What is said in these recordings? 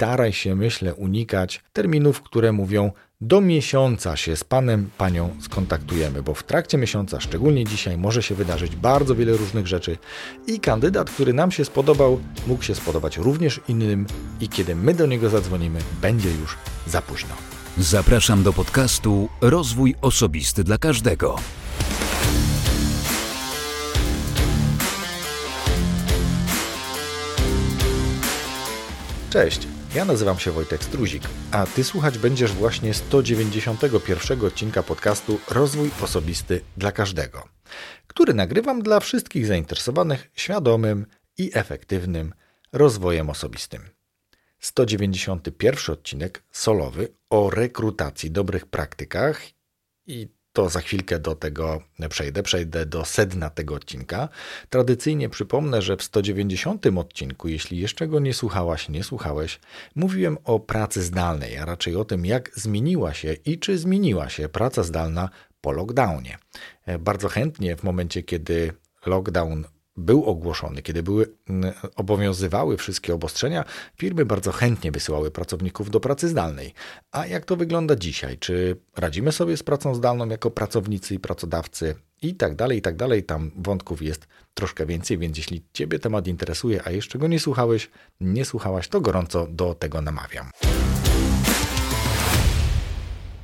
staraj się, myślę, unikać terminów, które mówią do miesiąca się z panem, panią skontaktujemy, bo w trakcie miesiąca, szczególnie dzisiaj, może się wydarzyć bardzo wiele różnych rzeczy i kandydat, który nam się spodobał, mógł się spodobać również innym i kiedy my do niego zadzwonimy, będzie już za późno. Zapraszam do podcastu Rozwój Osobisty dla Każdego. Cześć, ja nazywam się Wojtek Struzik, a Ty słuchać będziesz właśnie 191 odcinka podcastu Rozwój Osobisty dla Każdego, który nagrywam dla wszystkich zainteresowanych świadomym i efektywnym rozwojem osobistym. 191 odcinek solowy o rekrutacji, dobrych praktykach i to za chwilkę do tego przejdę, przejdę do sedna tego odcinka. Tradycyjnie przypomnę, że w 190 odcinku, jeśli jeszcze go nie słuchałaś, nie słuchałeś, mówiłem o pracy zdalnej, a raczej o tym, jak zmieniła się i czy zmieniła się praca zdalna po lockdownie. Bardzo chętnie w momencie, kiedy lockdown był ogłoszony, kiedy były mm, obowiązywały wszystkie obostrzenia, firmy bardzo chętnie wysyłały pracowników do pracy zdalnej. A jak to wygląda dzisiaj? Czy radzimy sobie z pracą zdalną jako pracownicy i pracodawcy? I tak dalej, i tak dalej. Tam wątków jest troszkę więcej, więc jeśli Ciebie temat interesuje, a jeszcze go nie słuchałeś, nie słuchałaś, to gorąco do tego namawiam.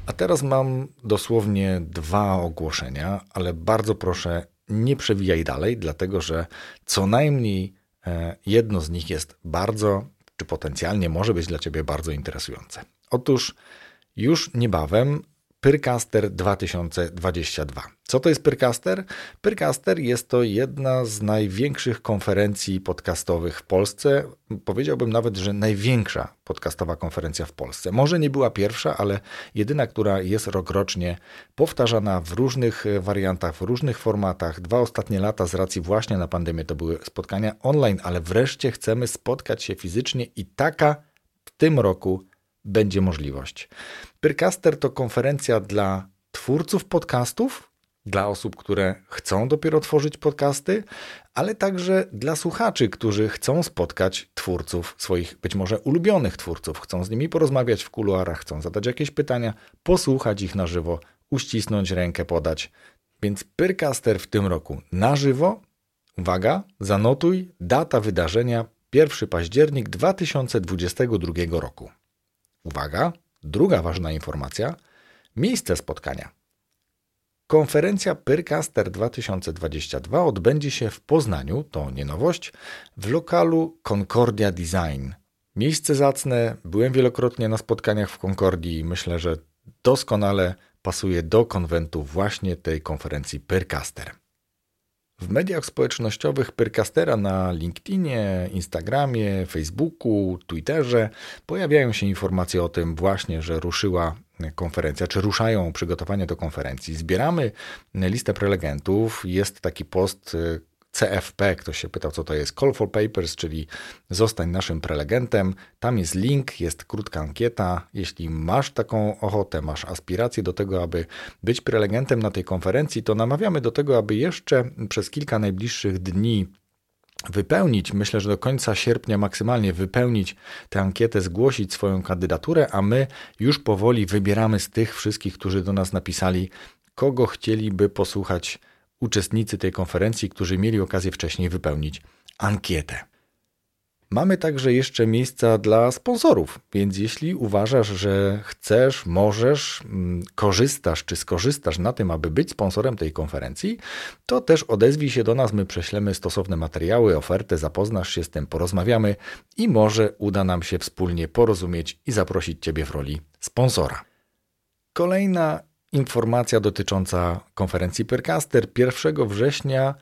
A teraz mam dosłownie dwa ogłoszenia, ale bardzo proszę nie przewijaj dalej, dlatego że co najmniej e, jedno z nich jest bardzo, czy potencjalnie może być dla Ciebie bardzo interesujące. Otóż już niebawem Pyrcaster 2022. Co to jest Pyrcaster? Pyrcaster jest to jedna z największych konferencji podcastowych w Polsce. Powiedziałbym nawet, że największa podcastowa konferencja w Polsce. Może nie była pierwsza, ale jedyna, która jest rokrocznie powtarzana w różnych wariantach, w różnych formatach. Dwa ostatnie lata z racji właśnie na pandemię to były spotkania online, ale wreszcie chcemy spotkać się fizycznie i taka w tym roku będzie możliwość. Pyrcaster to konferencja dla twórców podcastów, dla osób, które chcą dopiero tworzyć podcasty, ale także dla słuchaczy, którzy chcą spotkać twórców, swoich być może ulubionych twórców, chcą z nimi porozmawiać w kuluarach, chcą zadać jakieś pytania, posłuchać ich na żywo, uścisnąć rękę, podać. Więc Pyrcaster w tym roku na żywo. Uwaga, zanotuj data wydarzenia 1 październik 2022 roku. Uwaga, druga ważna informacja. Miejsce spotkania. Konferencja Pyrcaster 2022 odbędzie się w Poznaniu, to nie nowość, w lokalu Concordia Design. Miejsce zacne, byłem wielokrotnie na spotkaniach w Concordii i myślę, że doskonale pasuje do konwentu właśnie tej konferencji Pyrcaster. W mediach społecznościowych Pyrcastera na LinkedInie, Instagramie, Facebooku, Twitterze pojawiają się informacje o tym właśnie, że ruszyła konferencja, czy ruszają przygotowania do konferencji. Zbieramy listę prelegentów. Jest taki post CFP, ktoś się pytał, co to jest Call for Papers, czyli zostań naszym prelegentem. Tam jest link, jest krótka ankieta. Jeśli masz taką ochotę, masz aspiracje do tego, aby być prelegentem na tej konferencji, to namawiamy do tego, aby jeszcze przez kilka najbliższych dni wypełnić, myślę, że do końca sierpnia maksymalnie wypełnić tę ankietę, zgłosić swoją kandydaturę, a my już powoli wybieramy z tych wszystkich, którzy do nas napisali, kogo chcieliby posłuchać uczestnicy tej konferencji, którzy mieli okazję wcześniej wypełnić ankietę. Mamy także jeszcze miejsca dla sponsorów, więc jeśli uważasz, że chcesz, możesz, mm, korzystasz czy skorzystasz na tym, aby być sponsorem tej konferencji, to też odezwij się do nas, my prześlemy stosowne materiały, ofertę, zapoznasz się z tym, porozmawiamy i może uda nam się wspólnie porozumieć i zaprosić Ciebie w roli sponsora. Kolejna informacja dotycząca konferencji Percaster. 1 września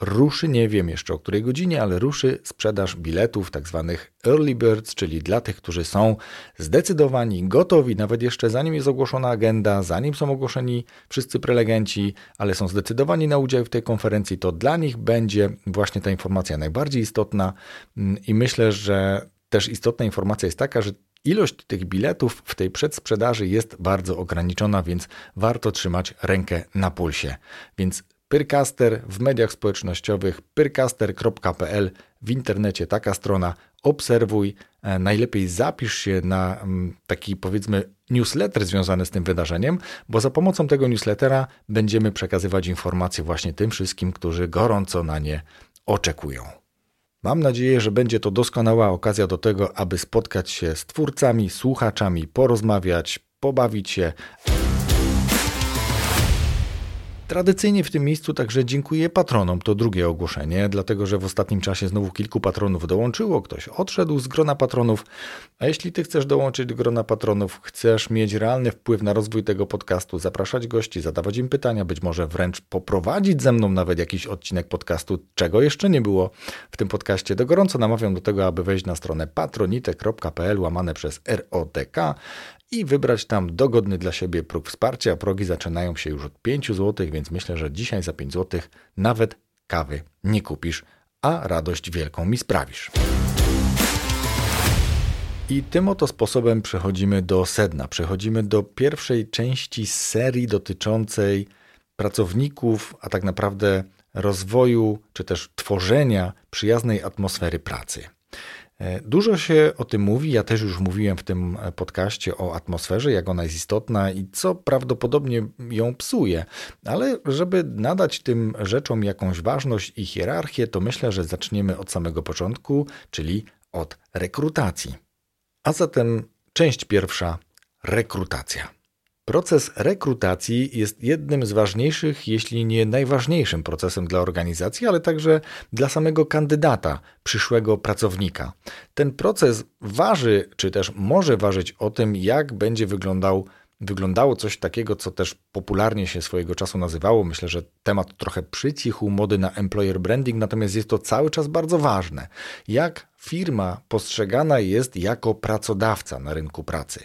ruszy, nie wiem jeszcze o której godzinie, ale ruszy sprzedaż biletów, tak zwanych early birds, czyli dla tych, którzy są zdecydowani, gotowi, nawet jeszcze zanim jest ogłoszona agenda, zanim są ogłoszeni wszyscy prelegenci, ale są zdecydowani na udział w tej konferencji, to dla nich będzie właśnie ta informacja najbardziej istotna. Mm, i myślę, że też istotna informacja jest taka, że Ilość tych biletów w tej przedsprzedaży jest bardzo ograniczona, więc warto trzymać rękę na pulsie. Więc Pyrcaster w mediach społecznościowych, pyrcaster.pl, w internecie taka strona, obserwuj, e, najlepiej zapisz się na mm, taki powiedzmy newsletter związany z tym wydarzeniem, bo za pomocą tego newslettera będziemy przekazywać informacje właśnie tym wszystkim, którzy gorąco na nie oczekują. Mam nadzieję, że będzie to doskonała okazja do tego, aby spotkać się z twórcami, słuchaczami, porozmawiać, pobawić się. Tradycyjnie w tym miejscu także dziękuję patronom. To drugie ogłoszenie, dlatego że w ostatnim czasie znowu kilku patronów dołączyło, ktoś odszedł z grona patronów. A jeśli ty chcesz dołączyć do grona patronów, chcesz mieć realny wpływ na rozwój tego podcastu, zapraszać gości, zadawać im pytania, być może wręcz poprowadzić ze mną nawet jakiś odcinek podcastu, czego jeszcze nie było w tym podcaście, to gorąco namawiam do tego, aby wejść na stronę patronite.pl łamane przez ROTK i wybrać tam dogodny dla siebie próg wsparcia. Progi zaczynają się już od 5 zł, więc myślę, że dzisiaj za 5 zł nawet kawy nie kupisz, a radość wielką mi sprawisz. I tym oto sposobem przechodzimy do sedna. Przechodzimy do pierwszej części serii dotyczącej pracowników, a tak naprawdę rozwoju czy też tworzenia przyjaznej atmosfery pracy. E, dużo się o tym mówi. Ja też już mówiłem w tym e, podcaście o atmosferze, jak ona jest istotna i co prawdopodobnie ją psuje. Ale żeby nadać tym rzeczom jakąś ważność i hierarchię, to myślę, że zaczniemy od samego początku, czyli od rekrutacji. A zatem część pierwsza rekrutacja. Proces rekrutacji jest jednym z ważniejszych, jeśli nie najważniejszym procesem dla organizacji, ale także dla samego kandydata, przyszłego pracownika. Ten proces waży, czy też może ważyć o tym, jak będzie wyglądał wyglądało coś takiego, co też popularnie się swojego czasu nazywało. Myślę, że temat trochę przycichł mody na employer branding, natomiast jest to cały czas bardzo ważne. Jak firma postrzegana jest jako pracodawca na rynku pracy.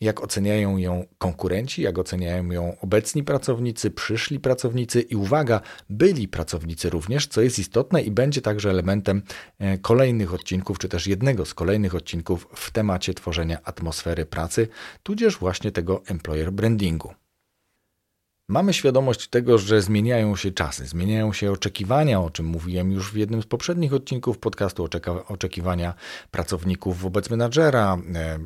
Jak oceniają ją konkurenci, jak oceniają ją obecni pracownicy, przyszli pracownicy i uwaga, byli pracownicy również, co jest istotne i będzie także elementem e, kolejnych odcinków, czy też jednego z kolejnych odcinków w temacie tworzenia atmosfery pracy, tudzież właśnie tego employer brandingu. Mamy świadomość tego, że zmieniają się czasy, zmieniają się oczekiwania, o czym mówiłem już w jednym z poprzednich odcinków podcastu, oczekiwania pracowników wobec menadżera, e,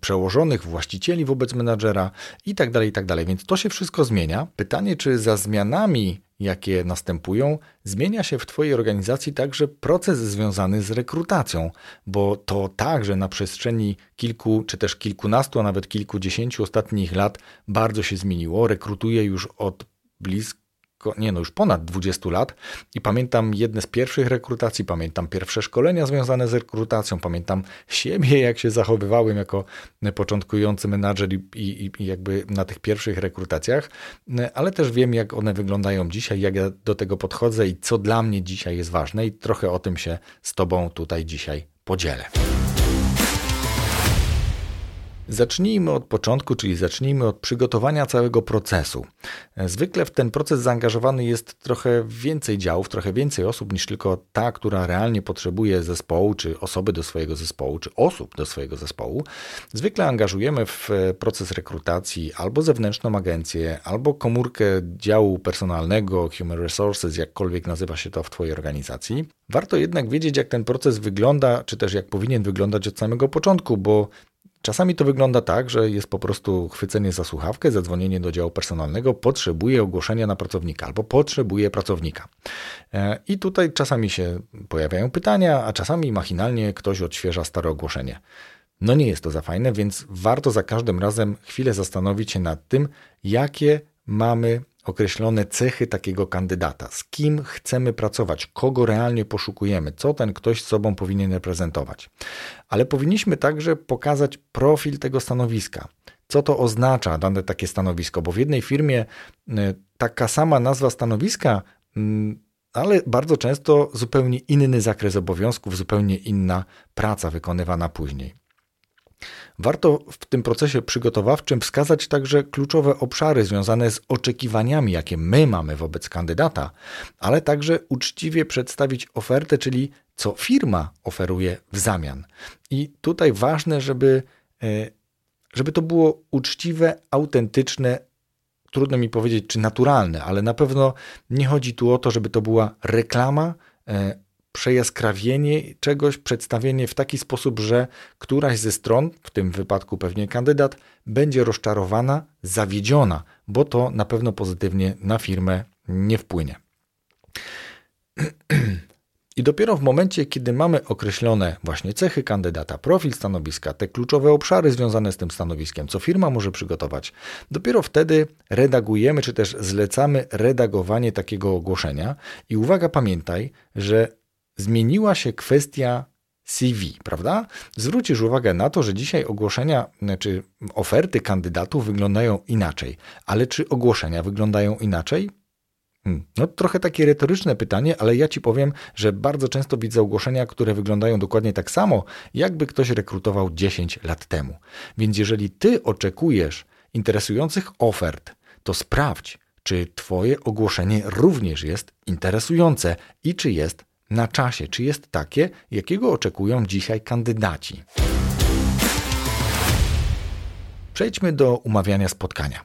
przełożonych, właścicieli wobec menadżera i tak dalej, i tak dalej. Więc to się wszystko zmienia. Pytanie, czy za zmianami, jakie następują, zmienia się w Twojej organizacji także proces związany z rekrutacją, bo to także na przestrzeni kilku, czy też kilkunastu, a nawet kilkudziesięciu ostatnich lat bardzo się zmieniło. Rekrutuje już od blisko nie no, już ponad 20 lat i pamiętam jedne z pierwszych rekrutacji, pamiętam pierwsze szkolenia związane z rekrutacją, pamiętam siebie, jak się zachowywałem jako początkujący menadżer i, i, i jakby na tych pierwszych rekrutacjach, ale też wiem, jak one wyglądają dzisiaj, jak ja do tego podchodzę i co dla mnie dzisiaj jest ważne i trochę o tym się z Tobą tutaj dzisiaj podzielę. Zacznijmy od początku, czyli zacznijmy od przygotowania całego procesu. Zwykle w ten proces zaangażowany jest trochę więcej działów, trochę więcej osób niż tylko ta, która realnie potrzebuje zespołu, czy osoby do swojego zespołu, czy osób do swojego zespołu. Zwykle angażujemy w proces rekrutacji albo zewnętrzną agencję, albo komórkę działu personalnego, human resources, jakkolwiek nazywa się to w Twojej organizacji. Warto jednak wiedzieć, jak ten proces wygląda, czy też jak powinien wyglądać od samego początku, bo Czasami to wygląda tak, że jest po prostu chwycenie za słuchawkę, zadzwonienie do działu personalnego, potrzebuje ogłoszenia na pracownika albo potrzebuje pracownika. E, I tutaj czasami się pojawiają pytania, a czasami machinalnie ktoś odświeża stare ogłoszenie. No nie jest to za fajne, więc warto za każdym razem chwilę zastanowić się nad tym, jakie mamy określone cechy takiego kandydata, z kim chcemy pracować, kogo realnie poszukujemy, co ten ktoś sobą powinien reprezentować. Ale powinniśmy także pokazać profil tego stanowiska. Co to oznacza dane takie stanowisko, bo w jednej firmie y, taka sama nazwa stanowiska, mm, ale bardzo często zupełnie inny zakres obowiązków, zupełnie inna praca wykonywana później. Warto w tym procesie przygotowawczym wskazać także kluczowe obszary związane z oczekiwaniami, jakie my mamy wobec kandydata, ale także uczciwie przedstawić ofertę, czyli co firma oferuje w zamian. I tutaj ważne, żeby, e, żeby to było uczciwe, autentyczne, trudno mi powiedzieć, czy naturalne, ale na pewno nie chodzi tu o to, żeby to była reklama, e, przejaskrawienie czegoś, przedstawienie w taki sposób, że któraś ze stron, w tym wypadku pewnie kandydat, będzie rozczarowana, zawiedziona, bo to na pewno pozytywnie na firmę nie wpłynie. I dopiero w momencie, kiedy mamy określone właśnie cechy kandydata, profil stanowiska, te kluczowe obszary związane z tym stanowiskiem, co firma może przygotować, dopiero wtedy redagujemy czy też zlecamy redagowanie takiego ogłoszenia. I uwaga, pamiętaj, że zmieniła się kwestia CV, prawda? Zwrócisz uwagę na to, że dzisiaj ogłoszenia czy oferty kandydatów wyglądają inaczej, ale czy ogłoszenia wyglądają inaczej? Hmm. No, trochę takie retoryczne pytanie, ale ja ci powiem, że bardzo często widzę ogłoszenia, które wyglądają dokładnie tak samo, jakby ktoś rekrutował 10 lat temu. Więc jeżeli ty oczekujesz interesujących ofert, to sprawdź, czy twoje ogłoszenie również jest interesujące i czy jest na czasie, czy jest takie, jakiego oczekują dzisiaj kandydaci. Przejdźmy do umawiania spotkania.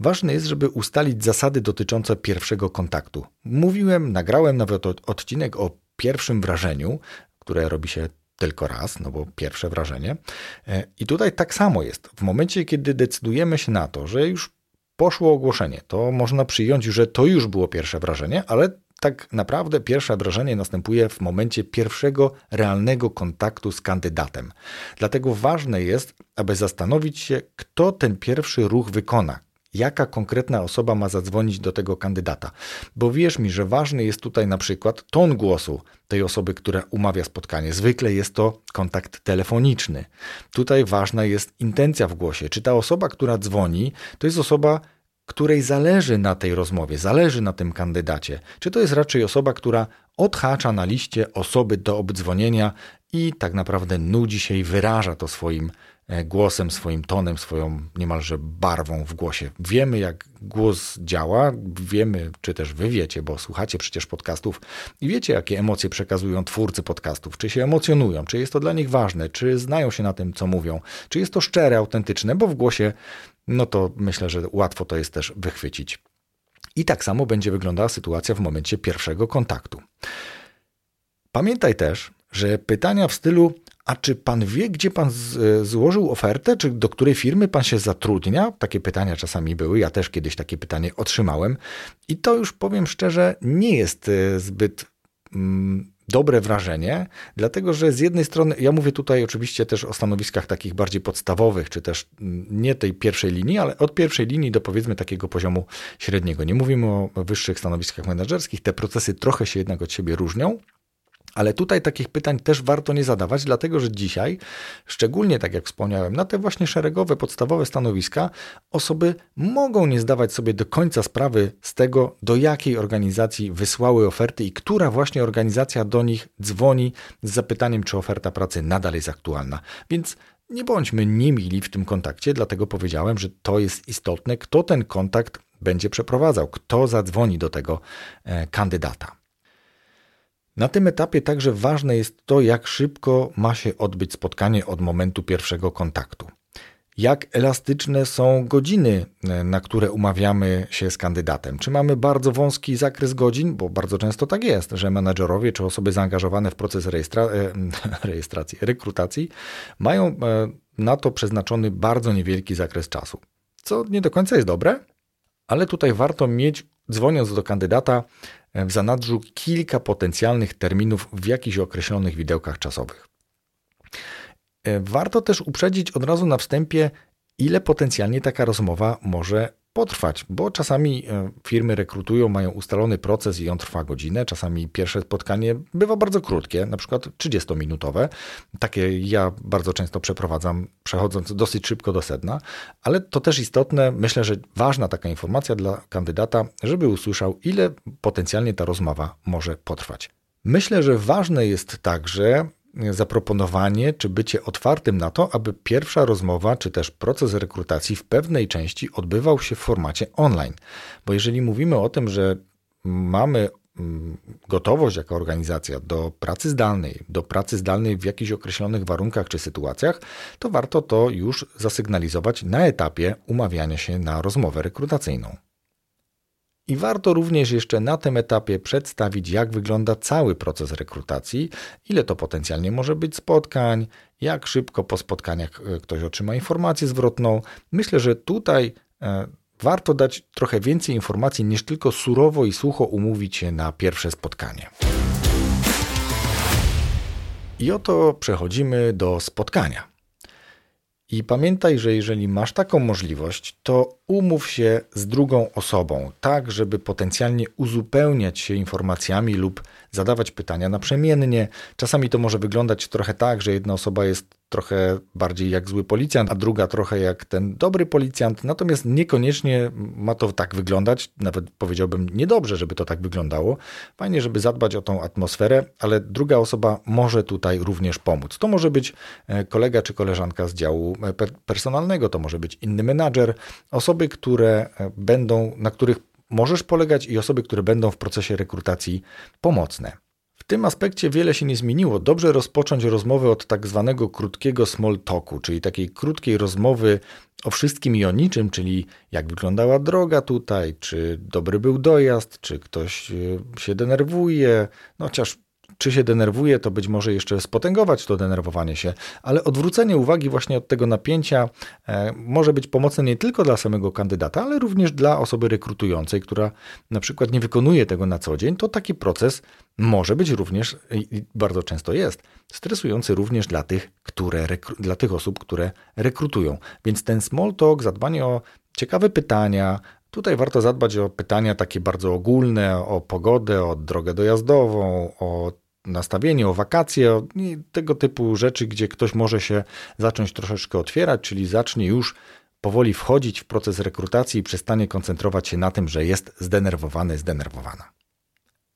Ważne jest, żeby ustalić zasady dotyczące pierwszego kontaktu. Mówiłem, nagrałem nawet odcinek o pierwszym wrażeniu, które robi się tylko raz, no bo pierwsze wrażenie. E, I tutaj tak samo jest. W momencie, kiedy decydujemy się na to, że już poszło ogłoszenie, to można przyjąć, że to już było pierwsze wrażenie, ale tak naprawdę pierwsze wrażenie następuje w momencie pierwszego realnego kontaktu z kandydatem. Dlatego ważne jest, aby zastanowić się, kto ten pierwszy ruch wykona, jaka konkretna osoba ma zadzwonić do tego kandydata. Bo wierz mi, że ważny jest tutaj na przykład ton głosu tej osoby, która umawia spotkanie. Zwykle jest to kontakt telefoniczny. Tutaj ważna jest intencja w głosie. Czy ta osoba, która dzwoni, to jest osoba, której zależy na tej rozmowie, zależy na tym kandydacie? Czy to jest raczej osoba, która odhacza na liście osoby do obdzwonienia i tak naprawdę nudzi się i wyraża to swoim E, głosem, swoim tonem, swoją niemalże barwą w głosie. Wiemy, jak głos działa, wiemy, czy też wy wiecie, bo słuchacie przecież podcastów i wiecie, jakie emocje przekazują twórcy podcastów, czy się emocjonują, czy jest to dla nich ważne, czy znają się na tym, co mówią, czy jest to szczere, autentyczne, bo w głosie, no to myślę, że łatwo to jest też wychwycić. I tak samo będzie wyglądała sytuacja w momencie pierwszego kontaktu. Pamiętaj też, że pytania w stylu a czy pan wie, gdzie pan z, e, złożył ofertę, czy do której firmy pan się zatrudnia? Takie pytania czasami były. Ja też kiedyś takie pytanie otrzymałem. I to już powiem szczerze, nie jest e, zbyt mm, dobre wrażenie, dlatego że z jednej strony, ja mówię tutaj oczywiście też o stanowiskach takich bardziej podstawowych, czy też mm, nie tej pierwszej linii, ale od pierwszej linii do powiedzmy takiego poziomu średniego. Nie mówimy o wyższych stanowiskach menedżerskich, te procesy trochę się jednak od siebie różnią. Ale tutaj takich pytań też warto nie zadawać, dlatego że dzisiaj, szczególnie tak jak wspomniałem, na te właśnie szeregowe, podstawowe stanowiska, osoby mogą nie zdawać sobie do końca sprawy z tego, do jakiej organizacji wysłały oferty i która właśnie organizacja do nich dzwoni z zapytaniem, czy oferta pracy nadal jest aktualna. Więc nie bądźmy niemili w tym kontakcie, dlatego powiedziałem, że to jest istotne, kto ten kontakt będzie przeprowadzał, kto zadzwoni do tego e, kandydata. Na tym etapie także ważne jest to, jak szybko ma się odbyć spotkanie od momentu pierwszego kontaktu. Jak elastyczne są godziny, e, na które umawiamy się z kandydatem? Czy mamy bardzo wąski zakres godzin? Bo bardzo często tak jest, że menadżerowie czy osoby zaangażowane w proces rejestra e, rejestracji, rekrutacji mają e, na to przeznaczony bardzo niewielki zakres czasu. Co nie do końca jest dobre, ale tutaj warto mieć, dzwoniąc do kandydata, w zanadrzu kilka potencjalnych terminów w jakichś określonych widełkach czasowych. Warto też uprzedzić od razu na wstępie, ile potencjalnie taka rozmowa może potrwać, bo czasami e, firmy rekrutują, mają ustalony proces i on trwa godzinę, czasami pierwsze spotkanie bywa bardzo krótkie, na przykład 30-minutowe. Takie ja bardzo często przeprowadzam, przechodząc dosyć szybko do sedna, ale to też istotne, myślę, że ważna taka informacja dla kandydata, żeby usłyszał, ile potencjalnie ta rozmowa może potrwać. Myślę, że ważne jest także zaproponowanie czy bycie otwartym na to, aby pierwsza rozmowa czy też proces rekrutacji w pewnej części odbywał się w formacie online. Bo jeżeli mówimy o tym, że mamy mm, gotowość jako organizacja do pracy zdalnej, do pracy zdalnej w jakichś określonych warunkach czy sytuacjach, to warto to już zasygnalizować na etapie umawiania się na rozmowę rekrutacyjną. I warto również jeszcze na tym etapie przedstawić, jak wygląda cały proces rekrutacji, ile to potencjalnie może być spotkań, jak szybko po spotkaniach e, ktoś otrzyma informację zwrotną. Myślę, że tutaj e, warto dać trochę więcej informacji niż tylko surowo i sucho umówić się na pierwsze spotkanie. I oto przechodzimy do spotkania. I pamiętaj, że jeżeli masz taką możliwość, to umów się z drugą osobą, tak żeby potencjalnie uzupełniać się informacjami lub zadawać pytania naprzemiennie. Czasami to może wyglądać trochę tak, że jedna osoba jest trochę bardziej jak zły policjant, a druga trochę jak ten dobry policjant. Natomiast niekoniecznie ma to tak wyglądać, nawet powiedziałbym niedobrze, żeby to tak wyglądało. Fajnie, żeby zadbać o tą atmosferę, ale druga osoba może tutaj również pomóc. To może być e, kolega czy koleżanka z działu e, personalnego, to może być inny menadżer, osoby, które e, będą, na których możesz polegać i osoby, które będą w procesie rekrutacji pomocne. W tym aspekcie wiele się nie zmieniło. Dobrze rozpocząć rozmowę od tak zwanego krótkiego small talku, czyli takiej krótkiej rozmowy o wszystkim i o niczym, czyli jak wyglądała droga tutaj, czy dobry był dojazd, czy ktoś e, się denerwuje, no chociaż czy się denerwuje, to być może jeszcze spotęgować to denerwowanie się, ale odwrócenie uwagi właśnie od tego napięcia e, może być pomocne nie tylko dla samego kandydata, ale również dla osoby rekrutującej, która na przykład nie wykonuje tego na co dzień, to taki proces może być również i bardzo często jest stresujący również dla tych, które, dla tych osób, które rekrutują. Więc ten small talk, zadbanie o ciekawe pytania, Tutaj warto zadbać o pytania takie bardzo ogólne, o pogodę, o drogę dojazdową, o nastawienie, o wakacje, i tego typu rzeczy, gdzie ktoś może się zacząć troszeczkę otwierać, czyli zacznie już powoli wchodzić w proces rekrutacji i przestanie koncentrować się na tym, że jest zdenerwowany, zdenerwowana.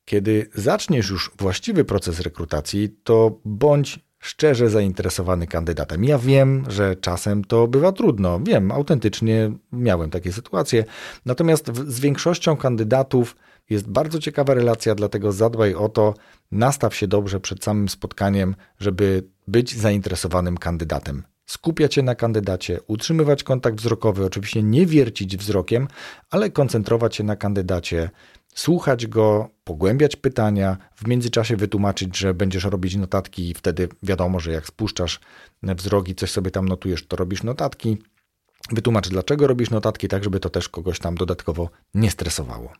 Kiedy zaczniesz już właściwy proces rekrutacji, to bądź szczerze zainteresowany kandydatem. Ja wiem, że czasem to bywa trudno. Wiem, autentycznie miałem takie sytuacje. Natomiast z większością kandydatów jest bardzo ciekawa relacja, dlatego zadbaj o to, nastaw się dobrze przed samym spotkaniem, żeby być zainteresowanym kandydatem. Skupiać się na kandydacie, utrzymywać kontakt wzrokowy, oczywiście nie wiercić wzrokiem, ale koncentrować się na kandydacie, słuchać go, pogłębiać pytania, w międzyczasie wytłumaczyć, że będziesz robić notatki i wtedy wiadomo, że jak spuszczasz wzrok i coś sobie tam notujesz, to robisz notatki. Wytłumacz, dlaczego robisz notatki, tak żeby to też kogoś tam dodatkowo nie stresowało.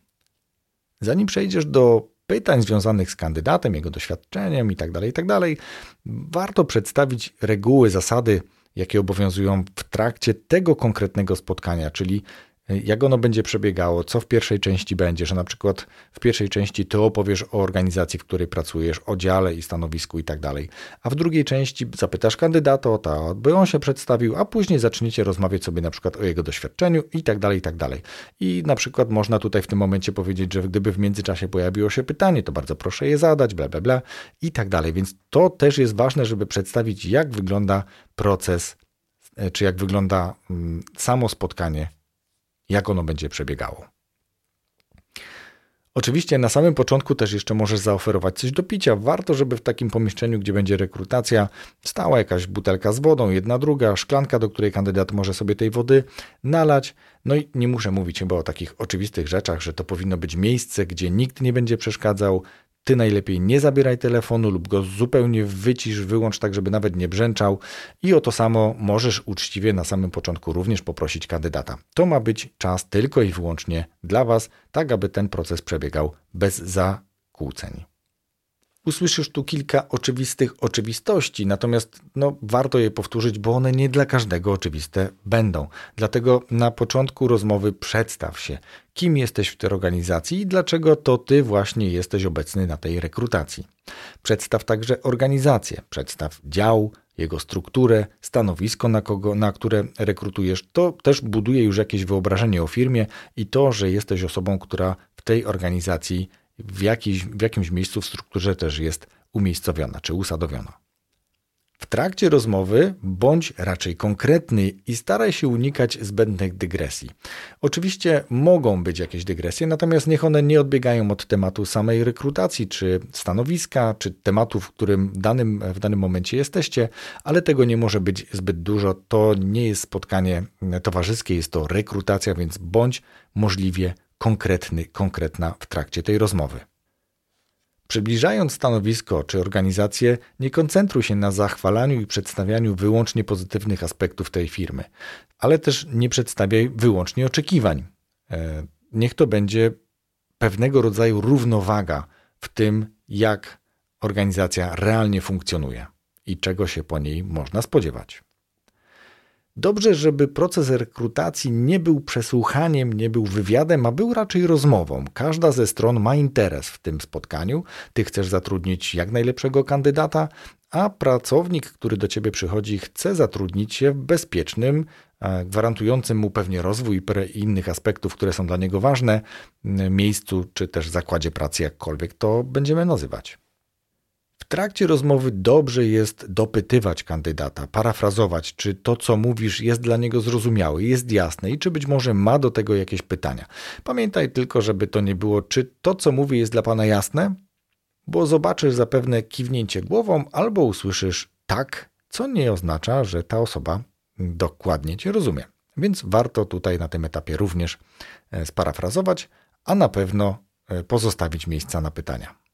Zanim przejdziesz do pytań związanych z kandydatem, jego doświadczeniem itd., tak itd., tak warto przedstawić reguły, zasady, jakie obowiązują w trakcie tego konkretnego spotkania, czyli jak ono będzie przebiegało, co w pierwszej części będzie, że na przykład w pierwszej części ty opowiesz o organizacji, w której pracujesz, o dziale i stanowisku i tak dalej, a w drugiej części zapytasz kandydata o to, by on się przedstawił, a później zaczniecie rozmawiać sobie na przykład o jego doświadczeniu i tak dalej, i tak dalej. I na przykład można tutaj w tym momencie powiedzieć, że gdyby w międzyczasie pojawiło się pytanie, to bardzo proszę je zadać, bla, bla, bla i tak dalej. Więc to też jest ważne, żeby przedstawić, jak wygląda proces, e, czy jak wygląda mm, samo spotkanie jak ono będzie przebiegało. Oczywiście na samym początku też jeszcze możesz zaoferować coś do picia. Warto, żeby w takim pomieszczeniu, gdzie będzie rekrutacja, stała jakaś butelka z wodą, jedna, druga, szklanka, do której kandydat może sobie tej wody nalać. No i nie muszę mówić chyba o takich oczywistych rzeczach, że to powinno być miejsce, gdzie nikt nie będzie przeszkadzał, ty najlepiej nie zabieraj telefonu lub go zupełnie wycisz, wyłącz tak, żeby nawet nie brzęczał i o to samo możesz uczciwie na samym początku również poprosić kandydata. To ma być czas tylko i wyłącznie dla Was, tak aby ten proces przebiegał bez zakłóceń. Usłyszysz tu kilka oczywistych oczywistości, natomiast no, warto je powtórzyć, bo one nie dla każdego oczywiste będą. Dlatego na początku rozmowy przedstaw się, kim jesteś w tej organizacji i dlaczego to ty właśnie jesteś obecny na tej rekrutacji. Przedstaw także organizację, przedstaw dział, jego strukturę, stanowisko, na, kogo, na które rekrutujesz. To też buduje już jakieś wyobrażenie o firmie i to, że jesteś osobą, która w tej organizacji w, w jakimś miejscu w strukturze też jest umiejscowiona czy usadowiona. W trakcie rozmowy bądź raczej konkretny i staraj się unikać zbędnych dygresji. Oczywiście mogą być jakieś dygresje, natomiast niech one nie odbiegają od tematu samej rekrutacji, czy stanowiska, czy tematu, w którym danym, w danym momencie jesteście, ale tego nie może być zbyt dużo. To nie jest spotkanie towarzyskie, jest to rekrutacja, więc bądź możliwie konkretny, konkretna w trakcie tej rozmowy. Przybliżając stanowisko czy organizację, nie koncentruj się na zachwalaniu i przedstawianiu wyłącznie pozytywnych aspektów tej firmy, ale też nie przedstawiaj wyłącznie oczekiwań. E, niech to będzie pewnego rodzaju równowaga w tym, jak organizacja realnie funkcjonuje i czego się po niej można spodziewać. Dobrze, żeby proces rekrutacji nie był przesłuchaniem, nie był wywiadem, a był raczej rozmową. Każda ze stron ma interes w tym spotkaniu. Ty chcesz zatrudnić jak najlepszego kandydata, a pracownik, który do ciebie przychodzi, chce zatrudnić się w bezpiecznym, gwarantującym mu pewnie rozwój i innych aspektów, które są dla niego ważne, miejscu czy też zakładzie pracy, jakkolwiek to będziemy nazywać. Trakcie rozmowy dobrze jest dopytywać kandydata, parafrazować, czy to, co mówisz, jest dla niego zrozumiałe, jest jasne i czy być może ma do tego jakieś pytania. Pamiętaj tylko, żeby to nie było, czy to, co mówi, jest dla pana jasne, bo zobaczysz zapewne kiwnięcie głową albo usłyszysz tak, co nie oznacza, że ta osoba dokładnie cię rozumie. Więc warto tutaj na tym etapie również e, sparafrazować, a na pewno e, pozostawić miejsca na pytania.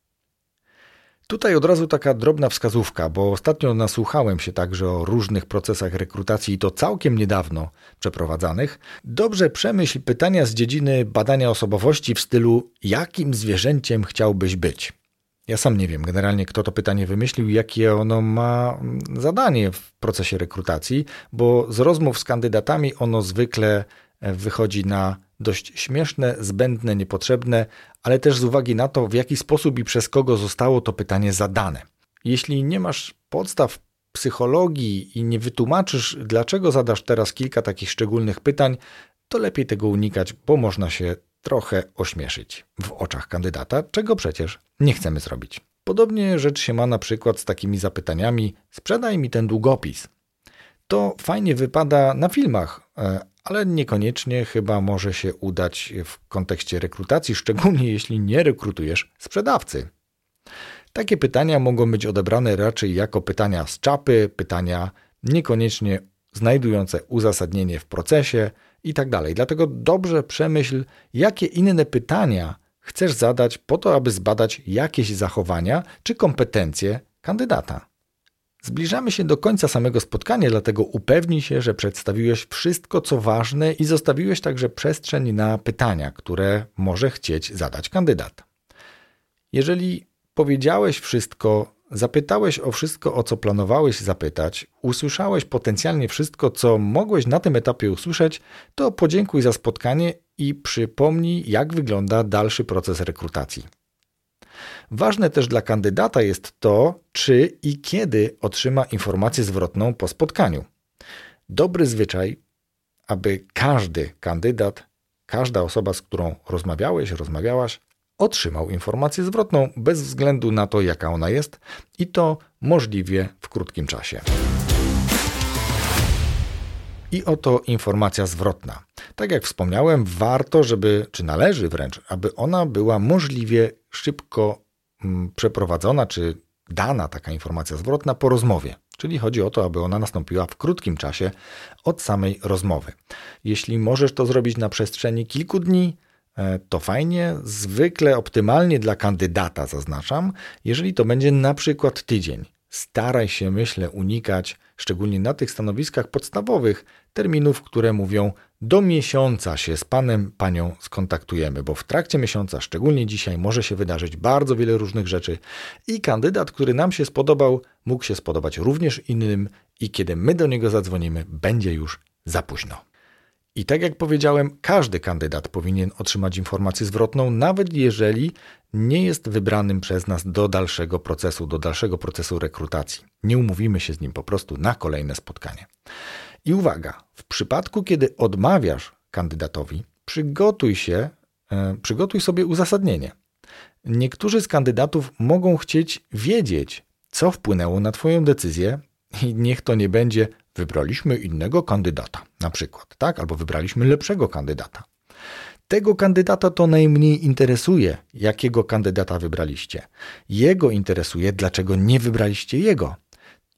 Tutaj od razu taka drobna wskazówka, bo ostatnio nasłuchałem się także o różnych procesach rekrutacji i to całkiem niedawno przeprowadzanych. Dobrze przemyśl pytania z dziedziny badania osobowości w stylu jakim zwierzęciem chciałbyś być? Ja sam nie wiem generalnie, kto to pytanie wymyślił, jakie ono ma zadanie w procesie rekrutacji, bo z rozmów z kandydatami ono zwykle wychodzi na dość śmieszne, zbędne, niepotrzebne, ale też z uwagi na to, w jaki sposób i przez kogo zostało to pytanie zadane. Jeśli nie masz podstaw psychologii i nie wytłumaczysz, dlaczego zadasz teraz kilka takich szczególnych pytań, to lepiej tego unikać, bo można się trochę ośmieszyć w oczach kandydata, czego przecież nie chcemy zrobić. Podobnie rzecz się ma na przykład z takimi zapytaniami: sprzedaj mi ten długopis. To fajnie wypada na filmach, e, ale niekoniecznie chyba może się udać w kontekście rekrutacji, szczególnie jeśli nie rekrutujesz sprzedawcy. Takie pytania mogą być odebrane raczej jako pytania z czapy, pytania niekoniecznie znajdujące uzasadnienie w procesie itd. Tak Dlatego dobrze przemyśl, jakie inne pytania chcesz zadać po to, aby zbadać jakieś zachowania czy kompetencje kandydata. Zbliżamy się do końca samego spotkania, dlatego upewnij się, że przedstawiłeś wszystko, co ważne i zostawiłeś także przestrzeń na pytania, które może chcieć zadać kandydat. Jeżeli powiedziałeś wszystko, zapytałeś o wszystko, o co planowałeś zapytać, usłyszałeś potencjalnie wszystko, co mogłeś na tym etapie usłyszeć, to podziękuj za spotkanie i przypomnij, jak wygląda dalszy proces rekrutacji. Ważne też dla kandydata jest to, czy i kiedy otrzyma informację zwrotną po spotkaniu. Dobry zwyczaj, aby każdy kandydat, każda osoba, z którą rozmawiałeś, rozmawiałaś, otrzymał informację zwrotną bez względu na to, jaka ona jest i to możliwie w krótkim czasie. I oto informacja zwrotna. Tak jak wspomniałem, warto, żeby, czy należy wręcz, aby ona była możliwie szybko mm, przeprowadzona, czy dana taka informacja zwrotna po rozmowie. Czyli chodzi o to, aby ona nastąpiła w krótkim czasie od samej rozmowy. Jeśli możesz to zrobić na przestrzeni kilku dni, e, to fajnie, zwykle optymalnie dla kandydata, zaznaczam, jeżeli to będzie na przykład tydzień. Staraj się, myślę, unikać, szczególnie na tych stanowiskach podstawowych, terminów, które mówią do miesiąca się z panem, panią skontaktujemy, bo w trakcie miesiąca, szczególnie dzisiaj, może się wydarzyć bardzo wiele różnych rzeczy i kandydat, który nam się spodobał, mógł się spodobać również innym i kiedy my do niego zadzwonimy, będzie już za późno. I tak jak powiedziałem, każdy kandydat powinien otrzymać informację zwrotną, nawet jeżeli nie jest wybranym przez nas do dalszego procesu, do dalszego procesu rekrutacji. Nie umówimy się z nim po prostu na kolejne spotkanie. I uwaga, w przypadku, kiedy odmawiasz kandydatowi, przygotuj się, e, przygotuj sobie uzasadnienie. Niektórzy z kandydatów mogą chcieć wiedzieć, co wpłynęło na Twoją decyzję, i niech to nie będzie wybraliśmy innego kandydata, na przykład, tak? Albo wybraliśmy lepszego kandydata. Tego kandydata to najmniej interesuje, jakiego kandydata wybraliście. Jego interesuje, dlaczego nie wybraliście jego.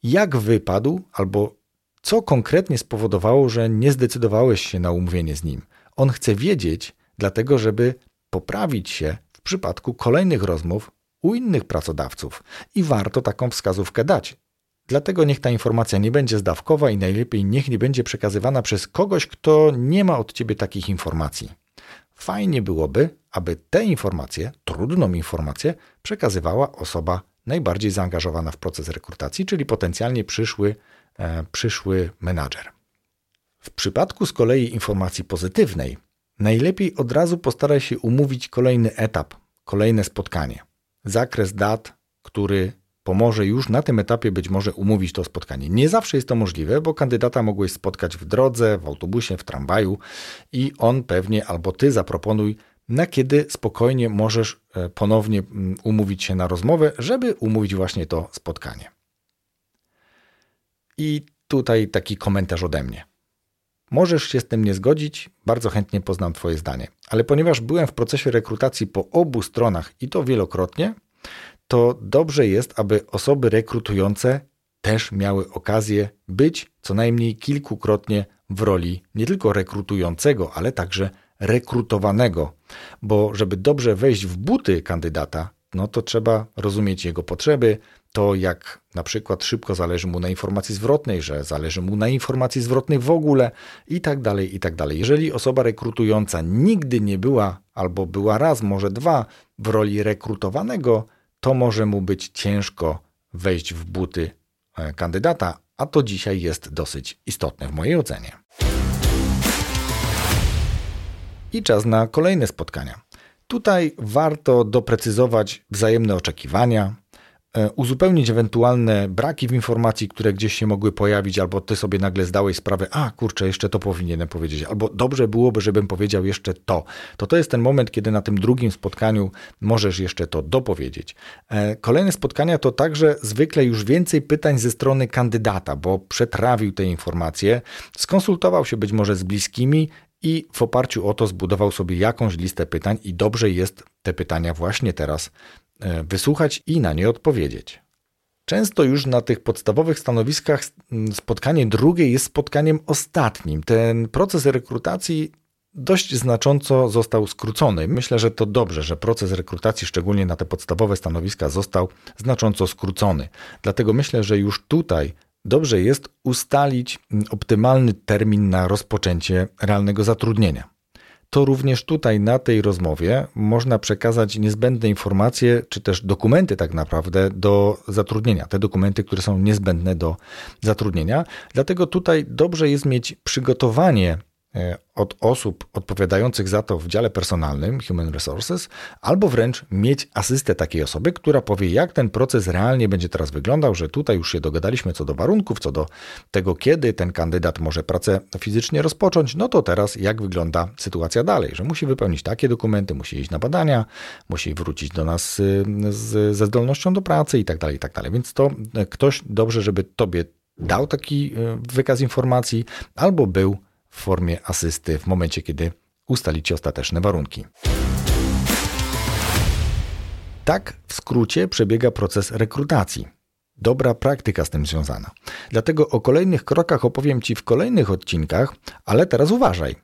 Jak wypadł, albo co konkretnie spowodowało, że nie zdecydowałeś się na umówienie z nim. On chce wiedzieć, dlatego żeby poprawić się w przypadku kolejnych rozmów u innych pracodawców i warto taką wskazówkę dać. Dlatego niech ta informacja nie będzie zdawkowa i najlepiej niech nie będzie przekazywana przez kogoś, kto nie ma od ciebie takich informacji. Fajnie byłoby, aby te informacje, trudną informację, przekazywała osoba najbardziej zaangażowana w proces rekrutacji, czyli potencjalnie przyszły, e, przyszły menadżer. W przypadku z kolei informacji pozytywnej, najlepiej od razu postaraj się umówić kolejny etap, kolejne spotkanie. Zakres dat, który pomoże już na tym etapie być może umówić to spotkanie. Nie zawsze jest to możliwe, bo kandydata mogłeś spotkać w drodze, w autobusie, w tramwaju i on pewnie albo ty zaproponuj, na kiedy spokojnie możesz e, ponownie mm, umówić się na rozmowę, żeby umówić właśnie to spotkanie. I tutaj taki komentarz ode mnie. Możesz się z tym nie zgodzić, bardzo chętnie poznam Twoje zdanie, ale ponieważ byłem w procesie rekrutacji po obu stronach i to wielokrotnie, to dobrze jest, aby osoby rekrutujące też miały okazję być co najmniej kilkukrotnie w roli nie tylko rekrutującego, ale także rekrutowanego, bo żeby dobrze wejść w buty kandydata, no to trzeba rozumieć jego potrzeby, to jak na przykład szybko zależy mu na informacji zwrotnej, że zależy mu na informacji zwrotnej w ogóle i tak dalej, i tak dalej. Jeżeli osoba rekrutująca nigdy nie była albo była raz, może dwa w roli rekrutowanego, to może mu być ciężko wejść w buty e, kandydata, a to dzisiaj jest dosyć istotne w mojej ocenie. I czas na kolejne spotkania. Tutaj warto doprecyzować wzajemne oczekiwania, uzupełnić ewentualne braki w informacji, które gdzieś się mogły pojawić, albo ty sobie nagle zdałeś sprawę, a kurczę, jeszcze to powinienem powiedzieć, albo dobrze byłoby, żebym powiedział jeszcze to. To to jest ten moment, kiedy na tym drugim spotkaniu możesz jeszcze to dopowiedzieć. E, kolejne spotkania to także zwykle już więcej pytań ze strony kandydata, bo przetrawił te informacje, skonsultował się być może z bliskimi i w oparciu o to zbudował sobie jakąś listę pytań i dobrze jest te pytania właśnie teraz E, wysłuchać i na nie odpowiedzieć. Często już na tych podstawowych stanowiskach spotkanie drugie jest spotkaniem ostatnim. Ten proces rekrutacji dość znacząco został skrócony. Myślę, że to dobrze, że proces rekrutacji, szczególnie na te podstawowe stanowiska, został znacząco skrócony. Dlatego myślę, że już tutaj dobrze jest ustalić optymalny termin na rozpoczęcie realnego zatrudnienia to również tutaj na tej rozmowie można przekazać niezbędne informacje, czy też dokumenty tak naprawdę do zatrudnienia. Te dokumenty, które są niezbędne do zatrudnienia. Dlatego tutaj dobrze jest mieć przygotowanie od osób odpowiadających za to w dziale personalnym, Human Resources, albo wręcz mieć asystę takiej osoby, która powie, jak ten proces realnie będzie teraz wyglądał, że tutaj już się dogadaliśmy co do warunków, co do tego, kiedy ten kandydat może pracę fizycznie rozpocząć, no to teraz jak wygląda sytuacja dalej, że musi wypełnić takie dokumenty, musi iść na badania, musi wrócić do nas z, ze zdolnością do pracy i tak dalej, i tak dalej. Więc to e, ktoś dobrze, żeby tobie dał taki e, wykaz informacji, albo był w formie asysty w momencie, kiedy ustalicie ostateczne warunki. Tak w skrócie przebiega proces rekrutacji. Dobra praktyka z tym związana. Dlatego o kolejnych krokach opowiem Ci w kolejnych odcinkach, ale teraz uważaj.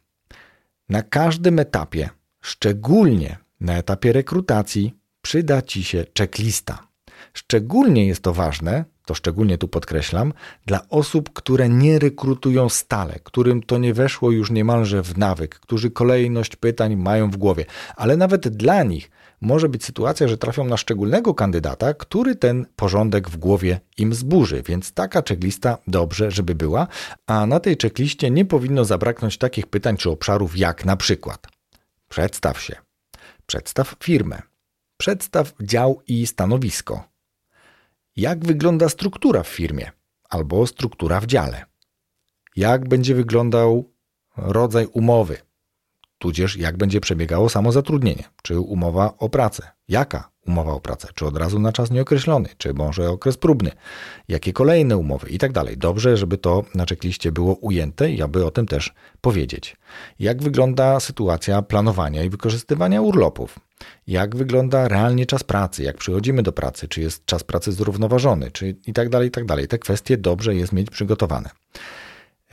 Na każdym etapie, szczególnie na etapie rekrutacji, przyda Ci się checklista. Szczególnie jest to ważne, to szczególnie tu podkreślam, dla osób, które nie rekrutują stale, którym to nie weszło już niemalże w nawyk, którzy kolejność pytań mają w głowie, ale nawet dla nich może być sytuacja, że trafią na szczególnego kandydata, który ten porządek w głowie im zburzy, więc taka checklista dobrze, żeby była, a na tej checkliście nie powinno zabraknąć takich pytań czy obszarów jak na przykład przedstaw się, przedstaw firmę, przedstaw dział i stanowisko, jak wygląda struktura w firmie albo struktura w dziale, jak będzie wyglądał rodzaj umowy, tudzież jak będzie przebiegało samo zatrudnienie, czy umowa o pracę, jaka umowa o pracę, czy od razu na czas nieokreślony, czy może okres próbny, jakie kolejne umowy i tak dalej. Dobrze, żeby to na czekliście było ujęte i aby o tym też powiedzieć. Jak wygląda sytuacja planowania i wykorzystywania urlopów? Jak wygląda realnie czas pracy? Jak przychodzimy do pracy? Czy jest czas pracy zrównoważony? Czy i tak dalej, i tak dalej. Te kwestie dobrze jest mieć przygotowane.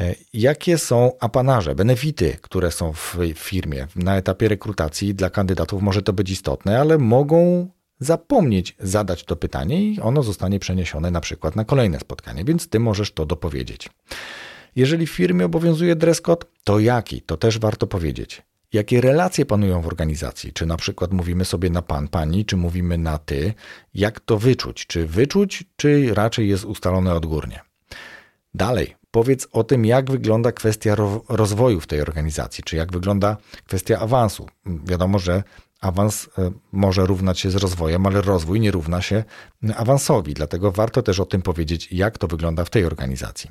E, jakie są apanarze, benefity, które są w firmie na etapie rekrutacji dla kandydatów? Może to być istotne, ale mogą zapomnieć zadać to pytanie i ono zostanie przeniesione na przykład na kolejne spotkanie, więc ty możesz to dopowiedzieć. Jeżeli w firmie obowiązuje dress code, to jaki? To też warto powiedzieć. Jakie relacje panują w organizacji? Czy na przykład mówimy sobie na pan, pani, czy mówimy na ty? Jak to wyczuć? Czy wyczuć, czy raczej jest ustalone odgórnie? Dalej, powiedz o tym, jak wygląda kwestia rozwoju w tej organizacji, czy jak wygląda kwestia awansu. Wiadomo, że awans e, może równać się z rozwojem, ale rozwój nie równa się awansowi, dlatego warto też o tym powiedzieć, jak to wygląda w tej organizacji.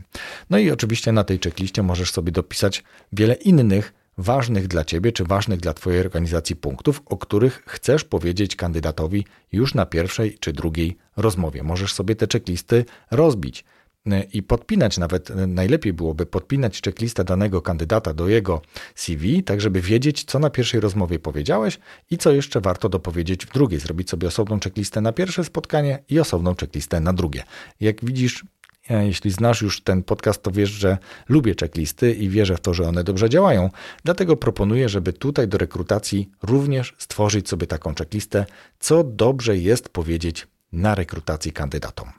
No i oczywiście na tej checkliście możesz sobie dopisać wiele innych ważnych dla Ciebie czy ważnych dla Twojej organizacji punktów, o których chcesz powiedzieć kandydatowi już na pierwszej czy drugiej rozmowie. Możesz sobie te checklisty rozbić i podpinać, nawet najlepiej byłoby podpinać checklistę danego kandydata do jego CV, tak żeby wiedzieć, co na pierwszej rozmowie powiedziałeś i co jeszcze warto dopowiedzieć w drugiej. Zrobić sobie osobną checklistę na pierwsze spotkanie i osobną checklistę na drugie. Jak widzisz, e, jeśli znasz już ten podcast, to wiesz, że lubię checklisty i wierzę w to, że one dobrze działają. Dlatego proponuję, żeby tutaj do rekrutacji również stworzyć sobie taką checklistę, co dobrze jest powiedzieć na rekrutacji kandydatom.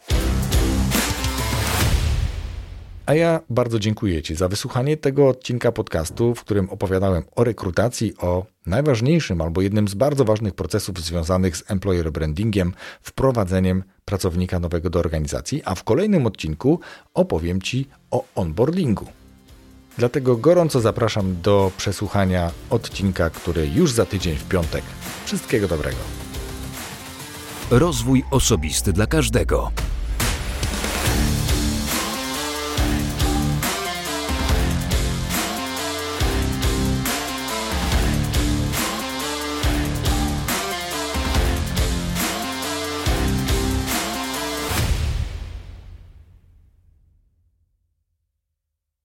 A ja bardzo dziękuję Ci za wysłuchanie tego odcinka podcastu, w którym opowiadałem o rekrutacji, o najważniejszym albo jednym z bardzo ważnych procesów związanych z employer brandingiem, wprowadzeniem pracownika nowego do organizacji, a w kolejnym odcinku opowiem Ci o onboardingu. Dlatego gorąco zapraszam do przesłuchania odcinka, który już za tydzień w piątek. Wszystkiego dobrego. Rozwój osobisty dla każdego.